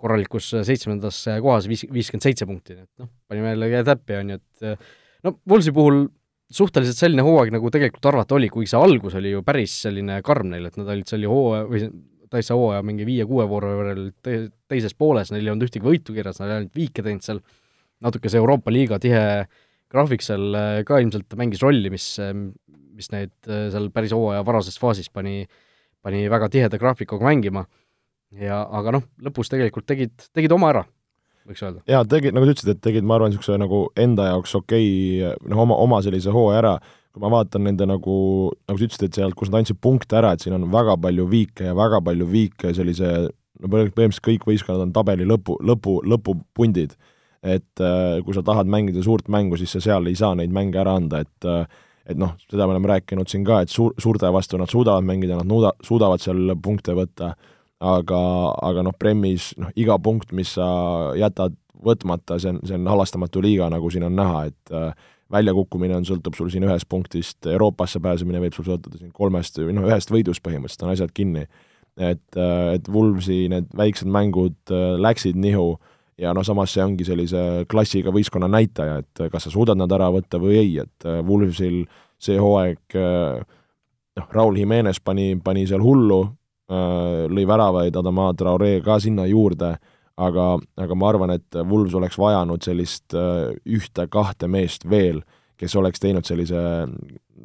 korralikus seitsmendas kohas viis, viiskümmend seitse punkti, nii et noh, panime jälle täppi, on ju, et no Wolvesi puhul suhteliselt selline hooaeg, nagu tegelikult arvata oli, kuigi see algus oli ju päris selline karm neil, et nad olid seal ju hooaja või täitsa hooaja mingi viie-kuue vooru võrrel te, teises pooles, neil ei olnud ühtegi võitu kirjas, nad olid ainult viike teinud seal, natuke see Euroopa liiga tihe graafik seal äh, ka ilmselt mängis rolli, mis, äh, mis neid äh, seal päris hooaja varases faasis pani, pani väga tiheda graafikuga mängima. ja aga noh, lõpus tegelikult tegid, tegid oma ära võiks öelda. jaa, tegid, nagu sa ütlesid, et tegid, ma arvan, niisuguse nagu enda jaoks okei okay, noh, oma, oma sellise hooaja ära, kui ma vaatan nende nagu, nagu sa ütlesid, et sealt, kus nad andsid punkte ära, et siin on väga palju viike ja väga palju viike sellise no põhimõtteliselt kõik võistkonnad on tabeli lõpu, lõpu, lõpupundid. et äh, kui sa tahad mängida suurt mängu, siis sa seal ei saa neid mänge ära anda, et äh, et noh, seda me oleme rääkinud siin ka, et suur, suurte vastu nad suudavad mängida, nad nuuda, suudavad seal punkte võtta aga, aga noh, Premis noh, iga punkt, mis sa jätad võtmata, see on, see on halastamatu liiga, nagu siin on näha, et äh, väljakukkumine on, sõltub sul siin ühest punktist, Euroopasse pääsemine võib sul sõltuda siin kolmest või noh, ühest võidust põhimõtteliselt on asjad kinni. et, äh, et Wolvesi need väiksed mängud äh, läksid nihu ja noh, samas see ongi sellise klassiga võistkonna näitaja, et kas sa suudad nad ära võtta või ei, et äh, Wolvesil see hooaeg noh, Raul Jimenez pani, pani seal hullu, lõi väravaid, Adama Traore ka sinna juurde, aga, aga ma arvan, et Wools oleks vajanud sellist äh, ühte-kahte meest veel, kes oleks teinud sellise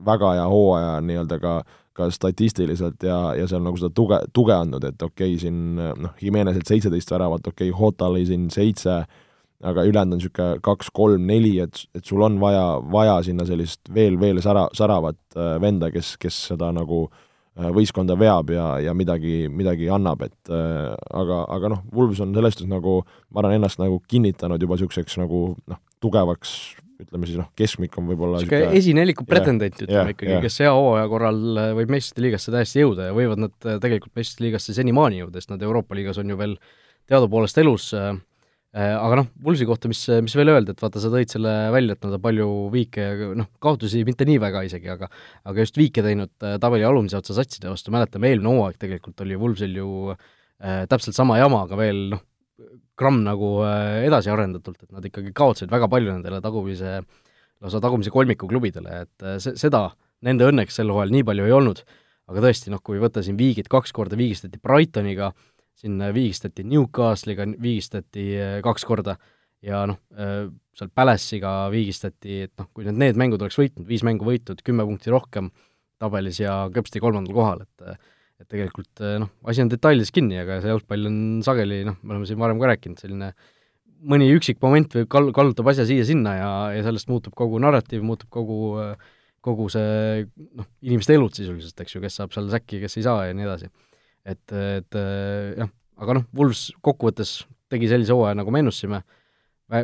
väga hea hooaja nii-öelda ka, ka statistiliselt ja, ja seal nagu seda tuge, tuge andnud, et okei okay,, siin noh, Jimenezelt seitseteist väravat, okei okay,, Hota lõi siin seitse, aga ülejäänud on niisugune kaks, kolm, neli, et, et sul on vaja, vaja sinna sellist veel, veel sära, säravat äh, venda, kes, kes seda nagu äh, Äh, võistkonda veab ja, ja midagi, midagi annab, et äh, aga, aga noh, Wolves on selles suhtes nagu, ma arvan, ennast nagu kinnitanud juba niisuguseks nagu noh, tugevaks ütleme siis noh, keskmik on võib-olla niisugune esineliku pretendent ütleme yeah, ikkagi yeah., kes hea hooaja korral äh, võib meistrite liigasse täiesti jõuda ja võivad nad tegelikult meistrite liigasse senimaani jõuda, sest nad Euroopa liigas on ju veel teadupoolest elus äh, Äh, aga noh, Pulsi kohta, mis, mis veel öelda, et vaata, sa tõid selle välja, et nad on palju viike, noh, kaotusi mitte nii väga isegi, aga aga just viike teinud äh, tabeli alumise otsa satside vastu, mäletame, eelmine hooaeg tegelikult oli Pulsil ju äh, täpselt sama jama, aga veel noh, gramm nagu äh, edasi arendatult, et nad ikkagi kaotasid väga palju nendele tagumise, lausa tagumise kolmiku klubidele, et äh, se-, seda nende õnneks sel hooajal nii palju ei olnud, aga tõesti, noh, kui võtta siin viigid, kaks korda viigistati Brightoniga äh,, siin viigistati Newcastle'iga, viigistati äh, kaks korda ja noh, äh, seal Palace'iga viigistati, et noh, kui need, need mängud oleks võitnud, viis mängu võitud, kümme punkti rohkem tabelis ja kõpsti kolmandal kohal, et et tegelikult noh, asi on detailides kinni, aga see jalgpall on sageli noh, me oleme siin varem ka rääkinud, selline mõni üksik moment võib kal-, kallutab asja siia-sinna ja, ja sellest muutub kogu narratiiv, muutub kogu kogu see noh, inimeste elud sisuliselt, eks ju, kes saab seal säkki, kes ei saa ja nii edasi et, et jah, aga noh, Wools kokkuvõttes tegi sellise hooaja, nagu me ennustasime,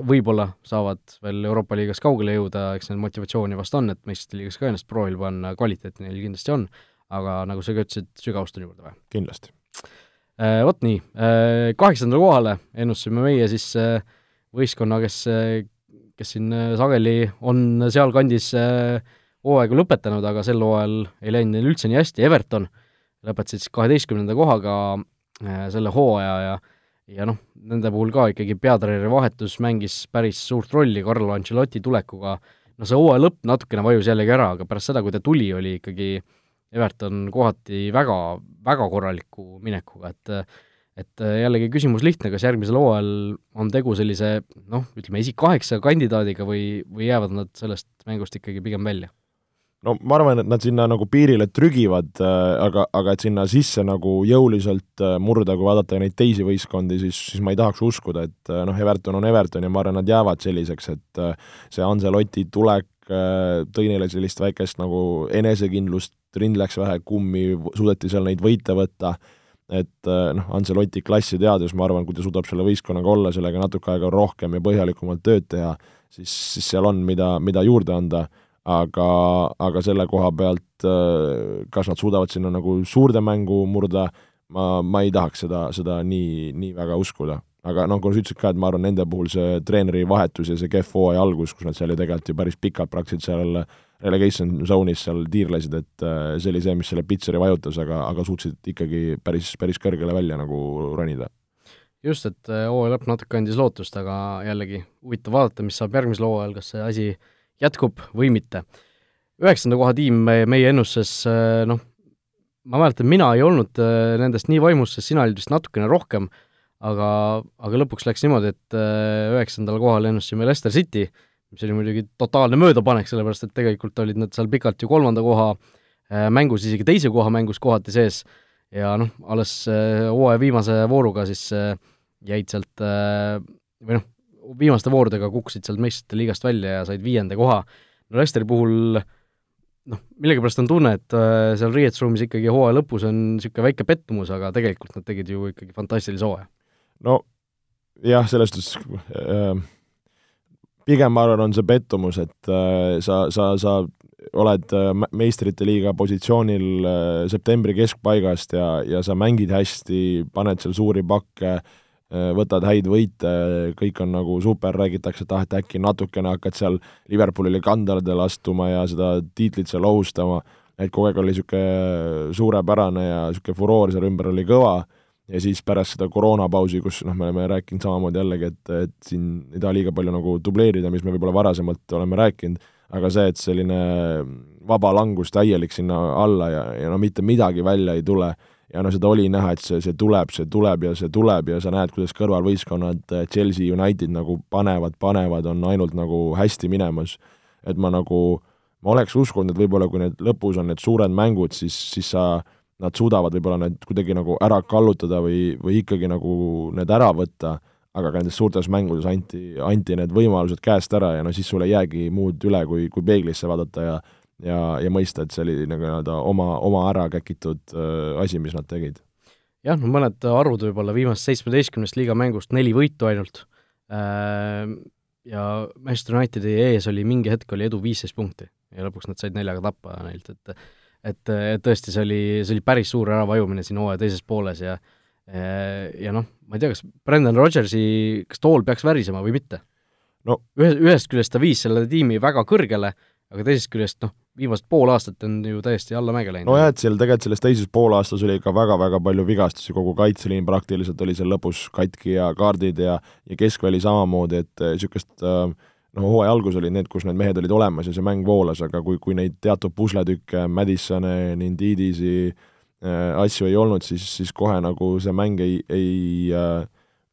võib-olla saavad veel Euroopa liigas kaugele jõuda, eks neil motivatsiooni vast on, et meistrite liigas ka ennast proovile panna, kvaliteeti neil kindlasti on, aga nagu sa ka ütlesid, sügavust on juurde vaja. kindlasti. Äh, vot nii, äh, kaheksandale kohale ennustasime meie siis võistkonna, kes, kes siin sageli on sealkandis hooaegu lõpetanud, aga sel hooajal ei läinud neil üldse nii hästi, Everton lõpetasid siis kaheteistkümnenda kohaga äh, selle hooaja ja ja noh, nende puhul ka ikkagi peatreeneri vahetus mängis päris suurt rolli Carlo Ancelotti tulekuga, no see hooaja lõpp natukene vajus jällegi ära, aga pärast seda, kui ta tuli, oli ikkagi Everton kohati väga, väga korraliku minekuga, et et jällegi küsimus lihtne, kas järgmisel hooajal on tegu sellise noh, ütleme esikaheksa kandidaadiga või, või jäävad nad sellest mängust ikkagi pigem välja? No ma arvan, et nad sinna nagu piirile trügivad, äh, aga, aga et sinna sisse nagu jõuliselt äh, murda, kui vaadata neid teisi võistkondi, siis, siis ma ei tahaks uskuda, et äh, noh, Everton on Everton ja ma arvan, nad jäävad selliseks, et see Anseloti tulek tõi neile sellist väikest nagu enesekindlust, rind läks vähe kummi, suudeti seal neid võite võtta, et noh, Anseloti klassi teades ma arvan, kui ta suudab selle võistkonnaga olla, sellega natuke aega rohkem ja põhjalikumalt tööd teha, siis, siis seal on, mida, mida juurde anda aga, aga selle koha pealt, äh, kas nad suudavad sinna nagu suurde mängu murda, ma, ma ei tahaks seda, seda nii, nii väga uskuda. aga noh, kui sa ütlesid ka, et ma arvan, nende puhul see treeneri vahetus ja see kehv hooaja algus, kus nad seal ju tegelikult ju päris pikalt praktiliselt seal relegation zone'is seal tiirlesid, et äh, see oli see, mis selle pitseri vajutas, aga, aga suutsid ikkagi päris, päris kõrgele välja nagu ronida just, et äh, hooaja lõpp natuke andis lootust, aga jällegi huvitav vaadata, mis saab järgmisel hooajal, kas see asi jätkub või mitte. üheksanda koha tiim meie ennustuses, äh, noh, ma mäletan, mina ei olnud äh, nendest nii vaimus, sest sina olid vist natukene rohkem, aga, aga lõpuks läks niimoodi, et äh, üheksandal kohal ennustasime Leicester City, mis oli muidugi totaalne möödapanek, sellepärast et tegelikult olid nad seal pikalt ju kolmanda koha mängus, isegi teise koha mängus kohati sees ja noh, alles hooaja viimase vooruga siis jäid sealt või noh, viimaste voorudega kukkusid sealt meistrite liigast välja ja said viienda koha. no Leicesteri puhul noh, millegipärast on tunne, et äh, seal riietusruumis ikkagi hooaja lõpus on niisugune väike pettumus, aga tegelikult nad tegid ju ikkagi fantastilise hooaja. no jah, selles suhtes äh, pigem ma arvan, on see pettumus, et äh, sa, sa, sa oled äh, meistrite liiga positsioonil äh, septembri keskpaigast ja, ja sa mängid hästi, paned seal suuri pakke äh,, võtad häid võite, kõik on nagu super, räägitakse, et ah, et äkki natukene hakkad seal Liverpoolile kandadele astuma ja seda tiitlit seal ohustama, et kogu aeg oli niisugune suurepärane ja niisugune furoor seal ümber oli kõva, ja siis pärast seda koroonapausi, kus noh, me oleme rääkinud samamoodi jällegi, et, et siin ei taha liiga palju nagu dubleerida, mis me võib-olla varasemalt oleme rääkinud, aga see, et selline vaba langus täielik sinna alla ja, ja no mitte midagi välja ei tule ja no seda oli näha, et see, see tuleb, see tuleb ja see tuleb ja sa näed, kuidas kõrvalvõistkonnad, eh, Chelsea, United nagu panevad, panevad, on ainult nagu hästi minemas. et ma nagu, ma oleks uskunud, et võib-olla kui need lõpus on need suured mängud, siis, siis sa, nad suudavad võib-olla need kuidagi nagu ära kallutada või, või ikkagi nagu need ära võtta, aga ka nendes suurtes mängudes anti, anti need võimalused käest ära ja no siis sul ei jäägi muud üle, kui, kui peeglisse vaadata ja ja, ja mõista, et see oli nagu nii-öelda oma, oma ära käkitud äh, asi, mis nad tegid. jah, no mõned arvud võib-olla viimasest seitsmeteistkümnest liiga mängust neli võitu ainult äh, ja Manchester Unitedi ees oli mingi hetk oli edu viisteist punkti ja lõpuks nad said neljaga tappa neilt, et et, et tõesti, see oli, see oli päris suur äravajumine siin hooaja teises pooles ja ja noh, ma ei tea, kas Brendan Rodgersi, kas tool peaks värisema või mitte? no ühe, ühest küljest ta viis selle tiimi väga kõrgele, aga teisest küljest noh, viimased pool aastat on ju täiesti allamäge läinud. nojah, et seal tegelikult selles teises poolaastas oli ikka väga-väga palju vigastusi, kogu kaitseliin praktiliselt oli seal lõpus katki ja kaardid ja ja keskväli samamoodi, et niisugust äh, noh, hooaja algus olid need, kus need mehed olid olemas ja see mäng voolas, aga kui, kui neid teatud pusletükke, Madisone, Nindidisi äh, asju ei olnud, siis, siis kohe nagu see mäng ei, ei äh,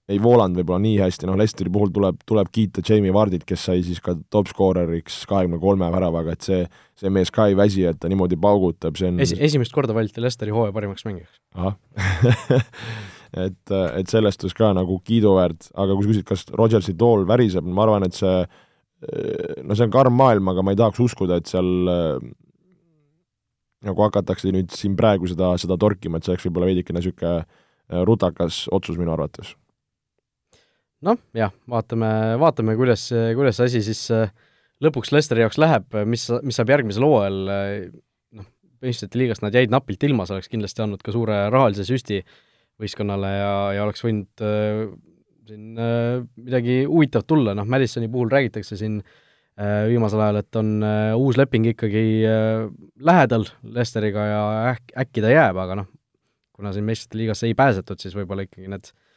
ei voolanud võib-olla nii hästi, noh Leicesteri puhul tuleb, tuleb kiita Jamie Vardit, kes sai siis ka topskooreriks kahekümne kolme väravaga, et see, see mees ka ei väsi, et ta niimoodi paugutab, see on Esi-, esimest korda valiti Leicesteri hooaja parimaks mängijaks. ahah et, et sellest ka nagu kiiduväärt, aga kui sa küsid, kas Rodgersi tool väriseb, ma arvan, et see no see on karm maailm, aga ma ei tahaks uskuda, et seal nagu hakatakse nüüd siin praegu seda, seda torkima, et see oleks võib-olla veidikene niisugune rutakas otsus minu arvates noh, jah, vaatame, vaatame, kuidas, kuidas see asi siis äh, lõpuks Lesteri jaoks läheb, mis, mis saab järgmisel hooajal, äh, noh, meistrite liigast nad jäid napilt ilma, see oleks kindlasti andnud ka suure rahalise süsti võistkonnale ja, ja oleks võinud äh, siin äh, midagi huvitavat tulla, noh, Madisoni puhul räägitakse siin äh, viimasel ajal, et on äh, uus leping ikkagi äh, lähedal Lesteriga ja äk-, äkki ta jääb, aga noh, kuna siin meistrite liigasse ei pääsetud, siis võib-olla ikkagi need äh,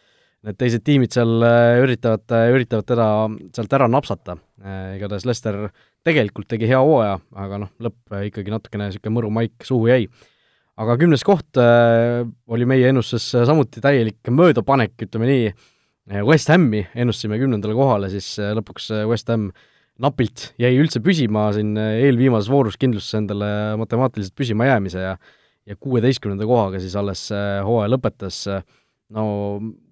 need teised tiimid seal üritavad, üritavad teda sealt ära napsata. igatahes Lester tegelikult tegi hea hooaja, aga noh, lõpp ikkagi natukene niisugune mõru maik suhu jäi. aga kümnes koht oli meie ennustuses samuti täielik möödapanek, ütleme nii, West Hami ennustasime kümnendale kohale, siis lõpuks West Ham napilt jäi üldse püsima siin eelviimases voorus kindlustas endale matemaatiliselt püsima jäämise ja ja kuueteistkümnenda kohaga siis alles hooaja lõpetas, no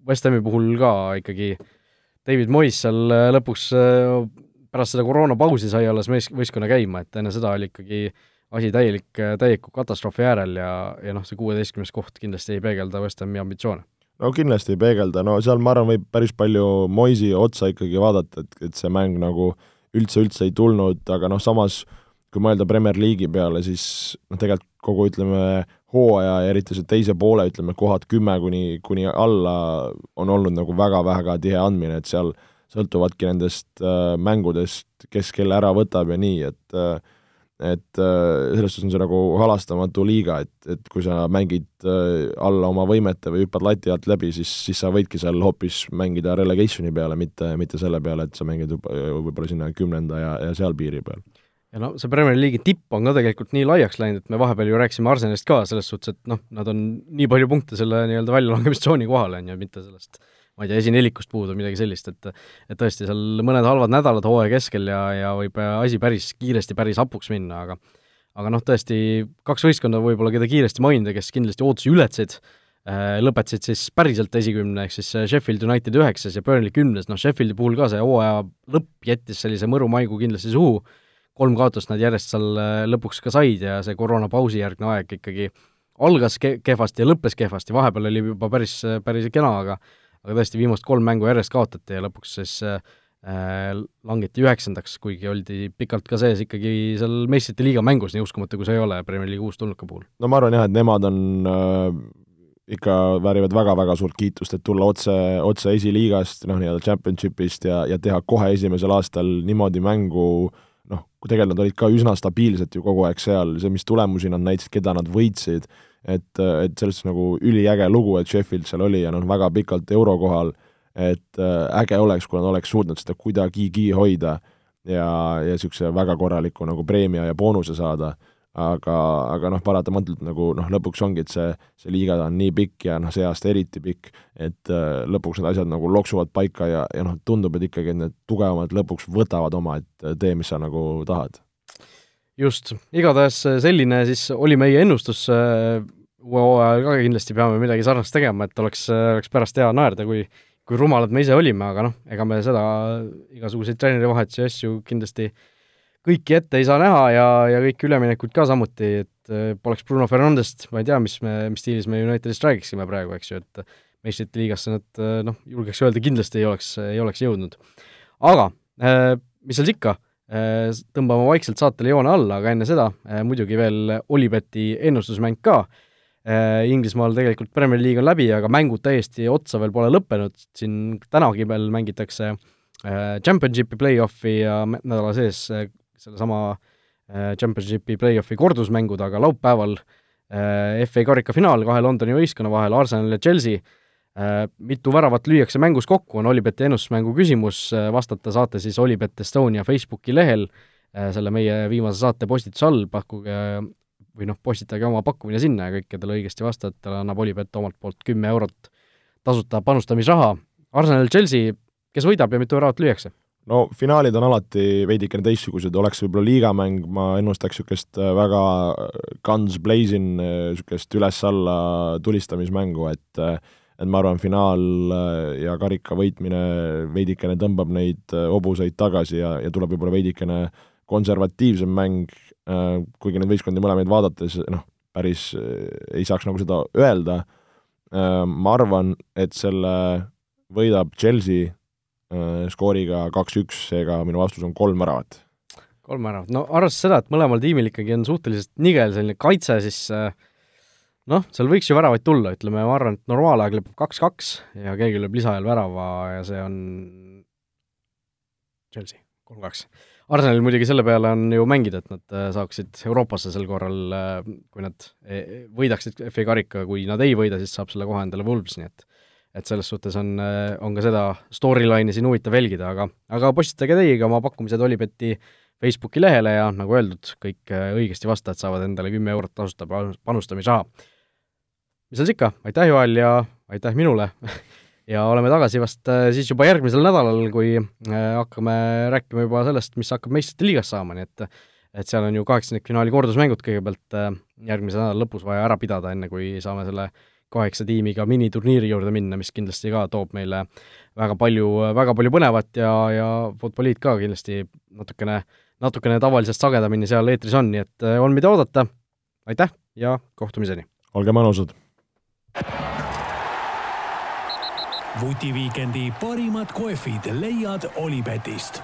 West Hami puhul ka ikkagi David Moyes seal lõpuks pärast seda koroonapausi sai alles mees, võistkonna käima, et enne seda oli ikkagi asi täielik, täieliku katastroofi äärel ja, ja noh, see kuueteistkümnes koht kindlasti ei peegelda West Hami ambitsioone. No kindlasti ei peegelda, no seal ma arvan, võib päris palju Moisi otsa ikkagi vaadata, et, et see mäng nagu üldse-üldse ei tulnud, aga noh, samas kui mõelda Premier League'i peale, siis noh, tegelikult kogu ütleme, hooaja ja eriti see teise poole, ütleme, kohad kümme kuni, kuni alla on olnud nagu väga-väga tihe andmine, et seal sõltuvadki nendest äh, mängudest, kes kelle ära võtab ja nii, et äh, et äh, selles suhtes on see nagu halastamatu liiga, et, et kui sa mängid äh, alla oma võimete või hüppad lati alt läbi, siis, siis sa võidki seal hoopis mängida relegationi peale, mitte, mitte selle peale, et sa mängid võib-olla sinna kümnenda ja, ja seal piiri peal. Ja no see Premier League'i tipp on ka tegelikult nii laiaks läinud, et me vahepeal ju rääkisime Arsenalist ka selles suhtes, et noh, nad on nii palju punkte selle nii-öelda väljalangemistsooni kohal, on ju, mitte sellest ma ei tea, esinelikust puudu, midagi sellist, et et tõesti, seal mõned halvad nädalad hooaja keskel ja, ja võib asi päris kiiresti päris hapuks minna, aga aga noh, tõesti kaks võistkonda võib-olla, keda kiiresti mainida, kes kindlasti ootusi ületasid, äh, lõpetasid siis päriselt esikümne, ehk siis Sheffield United üheksas ja Burnley kümnes, noh Sheffieldi puhul ka see hooaja lõpp jättis sellise mõru maigu kindlasti suhu, kolm kaotust nad järjest seal äh, lõpuks ka said ja see koroonapausi järgne aeg ikkagi algas ke-, kehvasti ja lõppes kehvasti, vahepeal oli juba päris, päris kena, aga aga tõesti, viimased kolm mängu järjest kaotati ja lõpuks siis äh, langeti üheksandaks, kuigi oldi pikalt ka sees ikkagi seal meistrite liiga mängus, nii uskumatu kui see ei ole Premier League'i uustulnuka puhul. no ma arvan jah, et nemad on äh, ikka väärivad väga-väga suurt kiitust, et tulla otse, otse esiliigast, noh, nii-öelda championship'ist ja, ja teha kohe esimesel aastal niimoodi mängu noh, tegelikult nad olid ka üsna stabiilselt ju kogu aeg seal, see, mis tulemusi nad näitasid, keda nad võitsid, et, et selles suhtes nagu üliäge lugu, et Sheffield seal oli ja noh, väga pikalt euro kohal, et äh, äge oleks, kui nad oleks suutnud seda kuidagigi hoida ja, ja niisuguse väga korraliku nagu preemia ja boonuse saada, aga, aga noh, paratamatult nagu noh, lõpuks ongi, et see, see liiga on nii pikk ja noh, see aasta eriti pikk, et äh, lõpuks need asjad nagu loksuvad paika ja, ja noh, tundub, et ikkagi need tugevamad lõpuks võtavad oma, et tee, mis sa nagu tahad. Just, igatahes selline siis oli meie ennustus, uue hooajal ka kindlasti peame midagi sarnast tegema, et oleks, oleks pärast hea naerda, kui kui rumalad me ise olime, aga noh, ega me seda, igasuguseid treenerivahetusi ja asju kindlasti kõiki ette ei saa näha ja, ja kõiki üleminekuid ka samuti, et äh, poleks Bruno Fernandest, ma ei tea, mis me, mis stiilis me Unitedist räägiksime praegu, eks ju, et meistrite liigasse nad äh, noh, julgeks öelda, kindlasti ei oleks, ei oleks jõudnud. aga äh, mis seal ikka Äh, tõmbame vaikselt saatele joone alla, aga enne seda muidugi veel Olibeti ennustusmäng ka. Inglismaal tegelikult Premier League on läbi, aga mängud täiesti otsa veel pole lõppenud, siin tänagi veel mängitakse Championshipi play-off'i ja nädala sees sellesama Championshipi play-off'i kordusmängud, aga laupäeval FA karika finaal kahe Londoni võistkonna vahel, Arsenal ja Chelsea Äh, mitu väravat lüüakse mängus kokku, on Olibeti ennustusmängu küsimus, äh, vastata saate siis Olibet Estonia Facebooki lehel, äh, selle meie viimase saate postituse all, pakkuge või noh, postitage oma pakkumine sinna ja kõikidele õigesti vastajatele annab Olibet omalt poolt kümme eurot tasuta panustamisraha. Arsenal, Chelsea, kes võidab ja mitu väravat lüüakse? No finaalid on alati veidikene teistsugused, oleks võib-olla liigamäng, ma ennustaks niisugust väga guns blazing, niisugust üles-alla tulistamismängu, et et ma arvan, finaal äh, ja karika võitmine veidikene tõmbab neid äh, hobuseid tagasi ja, ja tuleb võib-olla veidikene konservatiivsem mäng, äh, kuigi neid võistkondi mõlemaid vaadates noh, päris ei saaks nagu seda öelda, ma arvan, et selle võidab Chelsea skooriga kaks-üks, seega minu vastus on kolm väravat. kolm väravat, no arvestades seda, et mõlemal tiimil ikkagi on suhteliselt nigel selline kaitse, siis äh, noh, seal võiks ju väravaid tulla, ütleme, ma arvan, et normaalaeg lõpeb kaks-kaks ja keegi lööb lisaajal värava ja see on Chelsea, kolm-kaks. Arsenalil muidugi selle peale on ju mängida, et nad äh, saaksid Euroopasse sel korral, äh, kui nad e, võidaksid FA karika, kui nad ei võida, siis saab selle kohe endale Wolves, nii et et selles suhtes on, on ka seda storyline'i siin huvitav jälgida, aga, aga postitage teiegi oma pakkumised Olibeti Facebooki lehele ja nagu öeldud, kõik õigesti vastajad saavad endale kümme eurot tasuta panustamisraha. mis seal siis ikka, aitäh, Joel, ja aitäh minule ja oleme tagasi vast siis juba järgmisel nädalal, kui hakkame rääkima juba sellest, mis hakkab meistrite liigas saama, nii et et seal on ju kaheksandikfinaali kordusmängud kõigepealt järgmise nädala lõpus vaja ära pidada, enne kui saame selle kaheksa tiimiga miniturniiri juurde minna, mis kindlasti ka toob meile väga palju, väga palju põnevat ja, ja Futboliit ka kindlasti natukene, natukene tavalisest sagedamini seal eetris on, nii et on, mida oodata, aitäh ja kohtumiseni! olge mõnusad! vutiviikendi parimad kohvid leiad Olipetist